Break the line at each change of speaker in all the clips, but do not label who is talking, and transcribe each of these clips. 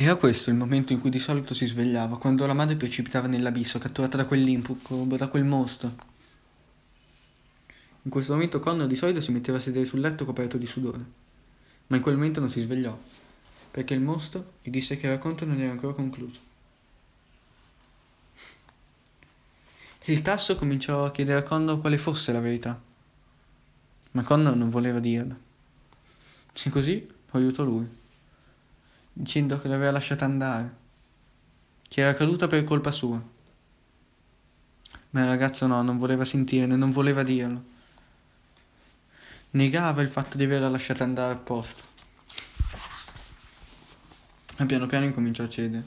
Era questo il momento in cui di solito si svegliava, quando la madre precipitava nell'abisso, catturata da quell'incubo, da quel mostro. In questo momento Connor di solito si metteva a sedere sul letto coperto di sudore, ma in quel momento non si svegliò, perché il mostro gli disse che il racconto non era ancora concluso. Il tasso cominciò a chiedere a Connor quale fosse la verità, ma Connor non voleva dirla. E così aiutò lui dicendo che l'aveva lasciata andare, che era caduta per colpa sua. Ma il ragazzo no, non voleva sentirne, non voleva dirlo. Negava il fatto di averla lasciata andare al posto. Ma piano piano incominciò a cedere.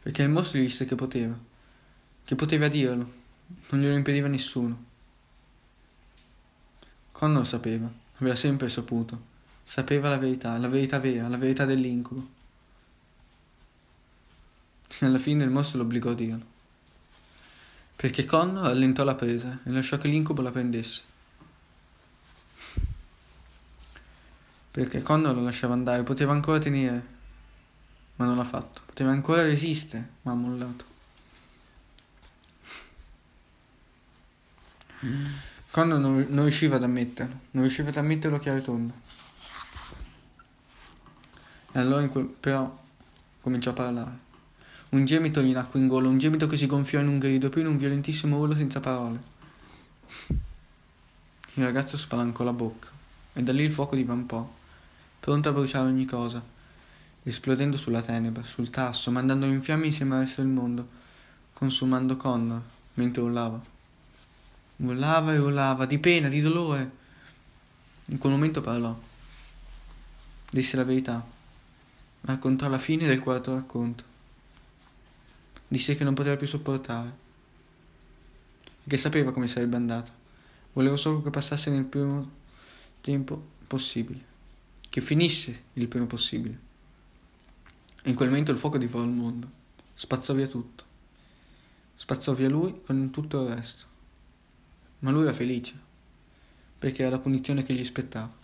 Perché il mostro gli disse che poteva, che poteva dirlo, non glielo impediva nessuno. Connor sapeva, aveva sempre saputo Sapeva la verità, la verità vera, la verità dell'incubo. Alla fine il mostro lo obbligò a dirlo. Perché Connor allentò la presa e lasciò che l'incubo la prendesse. Perché Connor lo lasciava andare, poteva ancora tenere, ma non l'ha fatto. Poteva ancora resistere, ma ha mollato. Connor non, non riusciva ad ammetterlo, non riusciva ad ammetterlo chiaro e tondo. E allora quel... però cominciò a parlare. Un gemito gli nacque in gola, un gemito che si gonfiò in un grido, poi in un violentissimo urlo senza parole. Il ragazzo spalancò la bocca e da lì il fuoco divampò, pronto a bruciare ogni cosa, esplodendo sulla tenebra, sul tasso, mandandolo in fiamme insieme al resto del mondo, consumando Connor mentre urlava. Urlava e urlava, di pena, di dolore. In quel momento parlò. Disse la verità raccontò la fine del quarto racconto. Disse che non poteva più sopportare, che sapeva come sarebbe andata. Voleva solo che passasse nel primo tempo possibile, che finisse il prima possibile. E in quel momento il fuoco divorò il mondo, spazzò via tutto. Spazzò via lui con tutto il resto. Ma lui era felice, perché era la punizione che gli spettava.